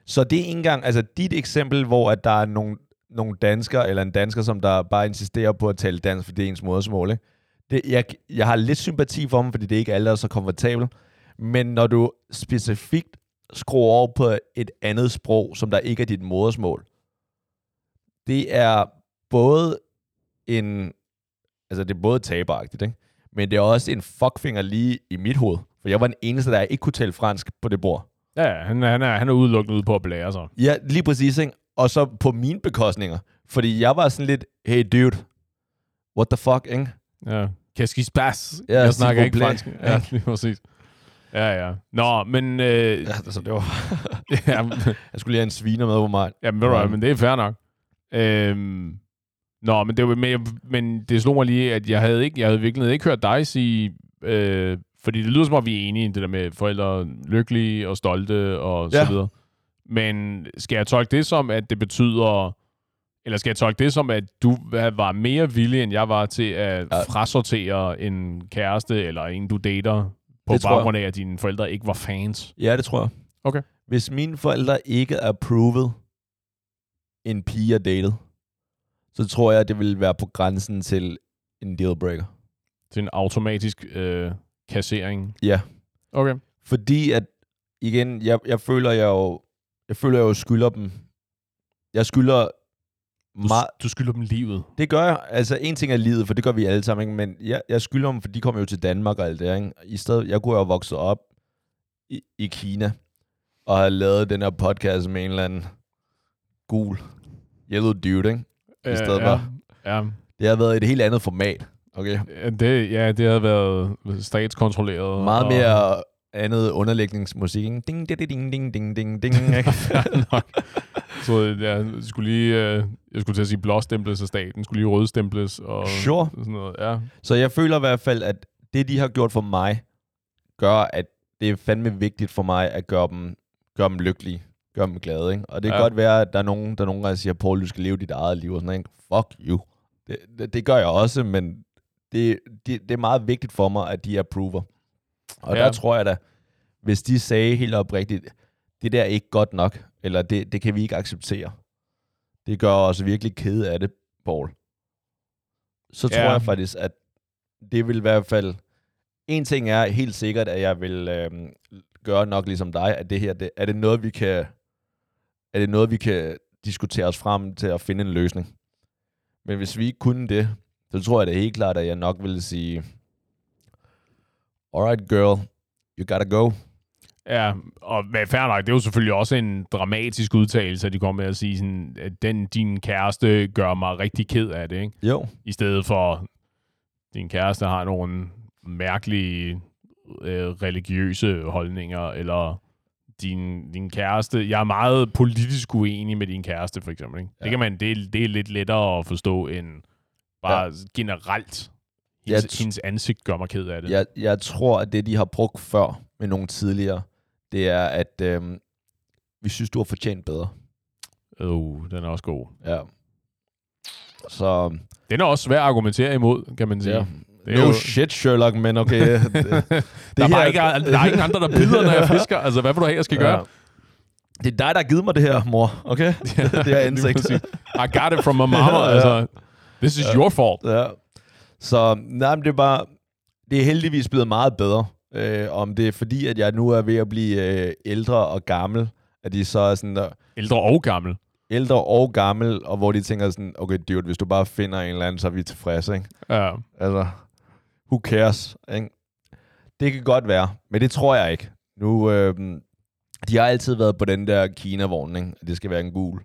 Så det er ikke engang, altså dit eksempel, hvor at der er nogle, nogle danskere, eller en dansker, som der bare insisterer på at tale dansk, fordi det er ens modersmål, ikke? Det, jeg, jeg har lidt sympati for dem, fordi det er ikke alle, der er så komfortabel. Men når du specifikt skruer over på et andet sprog, som der ikke er dit modersmål, det er både en, altså det er både taberagtigt, ikke? Men det er også en fuckfinger lige i mit hoved. For jeg var den eneste, der ikke kunne tale fransk på det bord. Ja, han, han, er, han er udelukkende ude på at blære sig. Ja, lige præcis, ikke? Og så på mine bekostninger. Fordi jeg var sådan lidt, hey dude, what the fuck, ikke? Ja. Qu'est-ce qui se passe? Ja, jeg snakker ikke fransk. Ja, lige præcis. Ja, ja. Nå, men... Øh, Ja, altså, det var... ja, jeg skulle lige have en sviner med på mig. jamen, ved du Ja. men det er fair nok. Øhm, nå, men det, var, men, men det slog mig lige, at jeg havde ikke, jeg havde virkelig ikke hørt dig sige... Øh, fordi det lyder som om, vi er enige i det der med forældre lykkelige og stolte og Ja. så videre. Men skal jeg tolke det som, at det betyder... Eller skal jeg tolke det som, at du var mere villig, end jeg var til at Ja. frasortere en kæreste eller en, du dater, på baggrund af, at dine forældre ikke var fans? Ja, det tror jeg. Okay. Hvis mine forældre ikke approved en pige jeg datet, så tror jeg, det ville være på grænsen til en dealbreaker. Til en automatisk øh, kassering? Ja. Okay. Fordi at, igen, jeg, jeg føler, jeg jo, jeg føler, jeg jo skylder dem. Jeg skylder Du, du skylder dem livet. Det gør jeg. Altså, en ting er livet, for det gør vi alle sammen, ikke? men jeg, jeg skylder dem, for de kommer jo til Danmark og alt det, ikke? I stedet, jeg kunne jo have vokset op i, i Kina, og have lavet den her podcast med en eller anden gul yellow dude, ikke? I stedet ja, for. Ja, Det har været et helt andet format. Okay. Ja, det, ja, det havde været statskontrolleret. Meget og- mere andet underlægningsmusik. ikke? Ding, ding, ding, ding, ding, ding, ding. nok. Så jeg skulle lige, øh, jeg skulle til at sige blåstemples af staten, skulle lige rødstemples og Sure. sådan noget. Ja, Så jeg føler i hvert fald, at det, de har gjort for mig, gør, at det er fandme vigtigt for mig at gøre dem, gøre dem lykkelige. Gøre dem glade, ikke? Og det kan Ja. godt være, at der er nogen, der nogle gange siger, Paul, du skal leve dit eget liv, og sådan noget? Fuck you. Det, det, det gør jeg også, men det, det, det er meget vigtigt for mig, at de approver. Og Ja. der tror jeg da, hvis de sagde helt oprigtigt, det der er ikke godt nok, eller det, det kan vi ikke acceptere. Det gør os virkelig kede af det, Paul. Så tror Ja. jeg faktisk, at det vil i hvert fald... En ting er helt sikkert, at jeg vil øhm, gøre nok ligesom dig, at det her, det, er det noget, vi kan... Er det noget, vi kan diskutere os frem til at finde en løsning? Men hvis vi ikke kunne det, så tror jeg da helt klart, at jeg nok ville sige, alright girl, you gotta go. ja og men fair nok, det er jo selvfølgelig også en dramatisk udtalelse, at de kommer med at sige, sådan, at den, din kæreste gør mig rigtig ked af det, ikke? Jo, I stedet for, din kæreste har nogle mærkelige øh, religiøse holdninger, eller din, din kæreste... Jeg er meget politisk uenig med din kæreste, for eksempel. Ikke? Ja. Det, kan man, det, er- det er lidt lettere at forstå end bare ja. Generelt. Hendes, t- hendes ansigt gør mig ked af det. jeg, jeg tror, at det, de har brugt før med nogle tidligere, det er, at øhm, vi synes, du har fortjent bedre. Uh, den er også god. Ja. Så, Den er også svær at argumentere imod, kan man sige. ja. Det er No jo- shit, Sherlock, men okay. det, der, er bare ikke, der er ingen andre, der bider, når jeg fisker. Altså, hvad vil du have, jeg skal gøre? Ja. Det er dig, der har givet mig det her, mor. Okay? det jeg lige indsigt. præcis. I got it from my mama. Ja. altså, this is your fault. Ja. Så nej, men det er bare, det er heldigvis blevet meget bedre. Øh, om det er fordi, at jeg nu er ved at blive øh, ældre og gammel, at de så er sådan der, Ældre og gammel. ældre og gammel, og hvor de tænker sådan, okay dude, hvis du bare finder en eller anden, så er vi tilfredse, ikke? Ja. Altså, who cares, ikke? Det kan godt være, men det tror jeg ikke. Nu, øh, de har altid været på den der Kina-vogn, ikke? At det skal være en gul.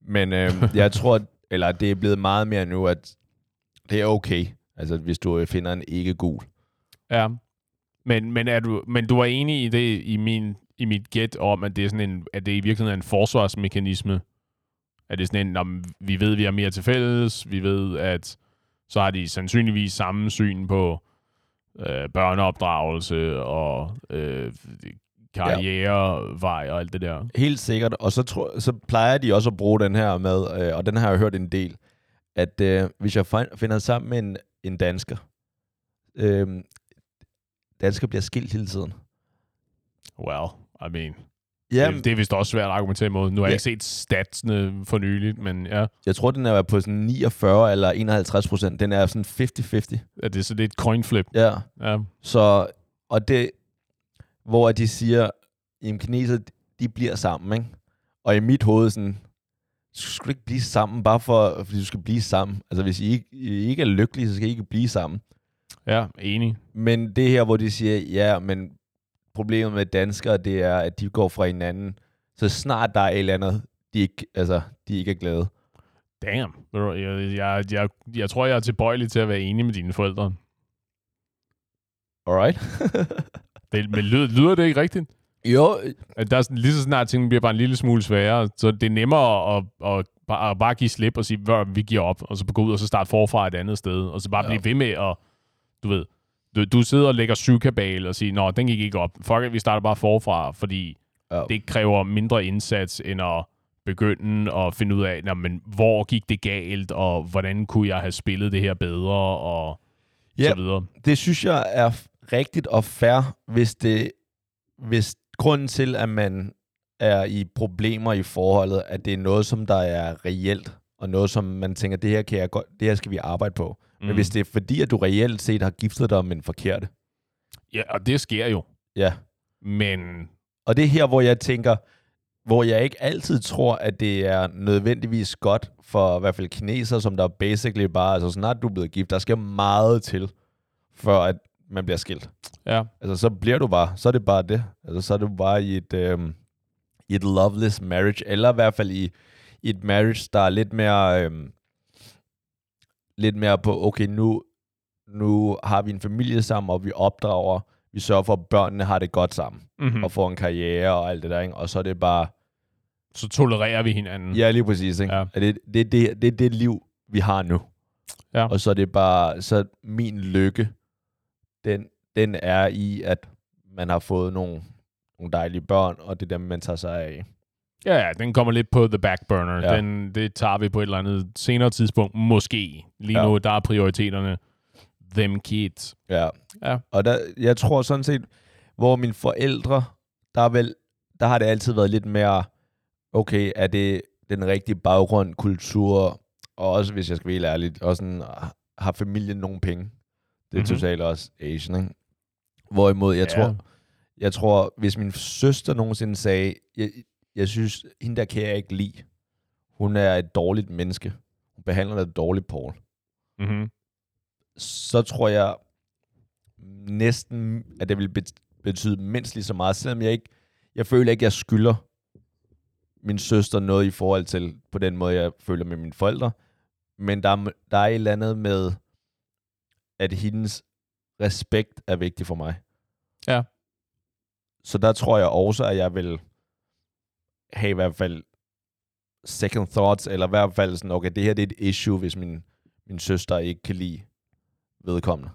Men øh, jeg tror, eller det er blevet meget mere nu, at det er okay, altså hvis du finder en ikke gul. Ja. Men, men, er du, men du var enig i det i, min, i mit gæt om, at det, er sådan en, at det i virkeligheden er en forsvarsmekanisme? At det er sådan en, om vi ved, vi har mere til fælles, vi ved, at så har de sandsynligvis samme syn på øh, børneopdragelse og øh, karrierevej og alt det der. Helt sikkert, og så, tror, så plejer de også at bruge den her med, øh, og den har jeg hørt en del, at øh, hvis jeg find, finder sammen med en, en dansker, øh, dansker bliver skilt hele tiden. Well, I mean, Ja, det, det er vist også svært at argumentere imod. Nu har jeg Ja. ikke set statsene for nyligt, men ja, Jeg tror, den er på sådan 49 eller 51 procent. Den er sådan 50-50. er det så lidt coin flip. Ja. Ja. Så, og det, hvor de siger, at kineser, de bliver sammen, ikke? Og i mit hoved sådan, så skal du ikke blive sammen, bare for, fordi du skal blive sammen. Altså, hvis I ikke, I ikke er lykkelige, så skal I ikke blive sammen. ja, enig. Men det her, hvor de siger, ja, men problemet med danskere, det er, at de går fra hinanden. Så snart der er et eller andet, de ikke, altså, de ikke er glade. Damn. Jeg, jeg, jeg, jeg tror, jeg er tilbøjelig til at være enig med dine forældre. Alright? Det, men lyder, lyder det ikke rigtigt? jo, At der er sådan, lige så snart tingene bliver bare en lille smule sværere, så det er nemmere at, at, bare, at bare give slip og sige, "Hvor, vi giver op, og så gå ud og så starte forfra et andet sted, og så bare Ja. blive ved med at, du ved, du, du sidder og lægger syvkabal og siger, nå, den gik ikke op. Fuck it, vi starter bare forfra, fordi ja. det kræver mindre indsats, end at begynde at finde ud af, men hvor gik det galt, og hvordan kunne jeg have spillet det her bedre, og Ja. så videre. det synes jeg er rigtigt og fair, hvis det hvis grunden til, at man er i problemer i forholdet, at det er noget, som der er reelt, og noget, som man tænker, det her, kan jeg godt, det her skal vi arbejde på. Mm. Men hvis det er fordi, at du reelt set har giftet dig med en forkerte, Ja, og det sker jo. ja. Men Og det er her, hvor jeg tænker, hvor jeg ikke altid tror, at det er nødvendigvis godt for i hvert fald kineser, som der basically bare, altså snart du er blevet gift, der skal meget til, for at man bliver skilt. ja, Altså, så bliver du bare, så er det bare det. Altså, så er du bare i et, øhm, i et loveless marriage, eller i hvert fald i, i et marriage, der er lidt mere, øhm, lidt mere på, okay, nu, nu har vi en familie sammen, og vi opdrager, vi sørger for, at børnene har det godt sammen, Mm-hmm. mm. og får en karriere og alt det der, ikke? og så er det bare, Så tolererer vi hinanden. ja, lige præcis, ikke? Ja. Det, det, det, det er det liv, vi har nu. Ja. Og så er det bare, så min lykke, den, den er i, at man har fået nogle, nogle dejlige børn, og det er dem, man tager sig af. Ja, ja, den kommer lidt på the back burner. Ja. Den, det tager vi på et eller andet senere tidspunkt. Måske. Lige Ja. nu, der er prioriteterne them kids. Ja. Ja. Og der, jeg tror sådan set, hvor mine forældre, der, er vel, der har det altid været lidt mere, okay, er det den rigtige baggrund, kultur, og også, hvis jeg skal være helt ærlig, også sådan, har familien nogen penge? Det er Mhm. mm-hmm. totalt også Asian, ikke? Hvorimod, jeg, ja. tror, jeg tror, hvis min søster nogensinde sagde, jeg, jeg synes, hende der kan jeg ikke lide. Hun er et dårligt menneske. Hun behandler dig dårligt, Paul Mm-hmm. så tror jeg næsten, at det vil bet- betyde mindst lige så meget, selvom jeg ikke, jeg føler ikke, jeg skylder min søster noget i forhold til, på den måde, jeg føler med mine forældre. Men der, er- der er et eller andet med, at hendes respekt er vigtig for mig. Ja. Så der tror jeg også, at jeg vil have i hvert fald second thoughts, eller i hvert fald sådan, okay, det her det er et issue, hvis min, min søster ikke kan lide vedkommende.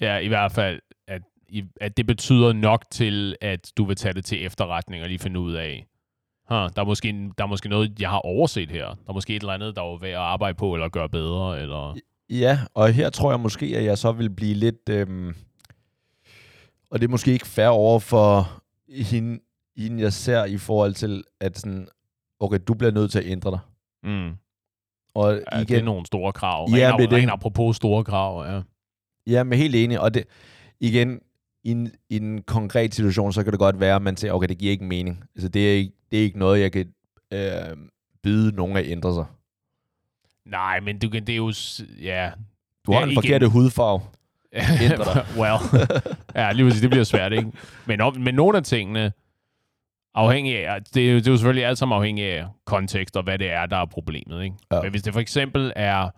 Ja, i hvert fald, at, at det betyder nok til, at du vil tage det til efterretning og lige finde ud af, huh, der, er måske, der er måske noget, jeg har overset her. Der er måske et eller andet, der er værd at arbejde på, eller gøre bedre, eller... Ja, og her tror jeg måske, at jeg så vil blive lidt... Øhm, og det er måske ikke fair over for hende, hende, jeg ser i forhold til, at sådan, okay, du bliver nødt til at ændre dig. Mm. Og Ja, igen, det er nogle store krav. Ja, Ren, det- ren apropos store krav, ja. Ja, men helt enig. Og det, igen, i en, i en konkret situation, så kan det godt være, at man siger, okay, det giver ikke mening. Altså, det er ikke, det er ikke noget, jeg kan øh, byde nogen at ændre sig. Nej, men du kan, det er jo... Ja, Du har Ja, en igen. forkerte hudfarve. Ændre dig. well, ja, lige præcis, det bliver svært, ikke? Men, om, men nogle af tingene, afhængig af, det er, jo, det er jo selvfølgelig alt sammen afhængig af kontekst og hvad det er, der er problemet, ikke? Ja. Men hvis det for eksempel er,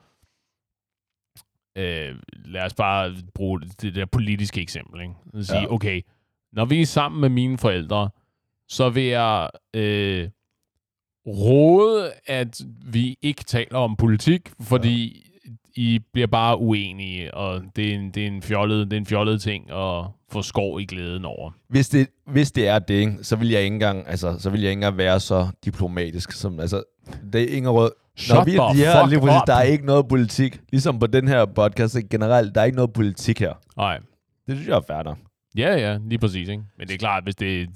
øh, lad os bare bruge det der politiske eksempel, ikke? At sige, Ja. okay, når vi er sammen med mine forældre, så vil jeg øh, råde, at vi ikke taler om politik, fordi I bliver bare uenige, og det er en, det er en, fjollet, det er en fjollet ting at få skov i glæden over. Hvis det, hvis det er det, så vil jeg ikke engang, altså, så vil jeg ikke engang være så diplomatisk. Som, altså, det er ingen råd. Shut Når vi, the ja, fuck lige præcis, der er ikke noget politik. Ligesom på den her podcast generelt, der er ikke noget politik her. Nej. Det synes jeg er nok. Ja, ja, lige præcis. Ikke? Men det er klart, hvis det er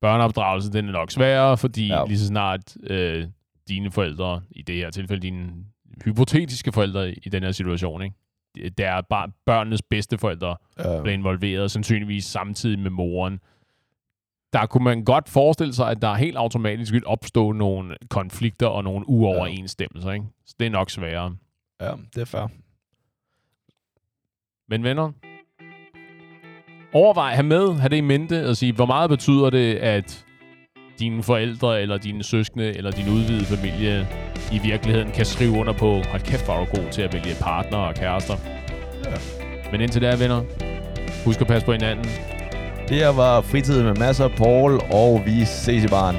børneopdragelse, den er nok sværere, fordi. Ja. lige så snart øh, dine forældre, i det her tilfælde dine hypotetiske forældre i den her situation, ikke? der er bare børnenes bedste forældre, Uh, bliver involveret, sandsynligvis samtidig med moren. Der kunne man godt forestille sig, at der helt automatisk vil opstå nogle konflikter og nogle uoverensstemmelser. Ikke? Så det er nok sværere. ja, det er fair. Men venner, overvej, have med, have det i mente og sige, hvor meget betyder det, at dine forældre, eller dine søskende, eller din udvidede familie i virkeligheden kan skrive under på, hold kæft, hvor er du god til at vælge partner og kærester. Ja. Men indtil da, venner, husk at passe på hinanden. Det her var fritid med masser af Paul, og vi ses i baren.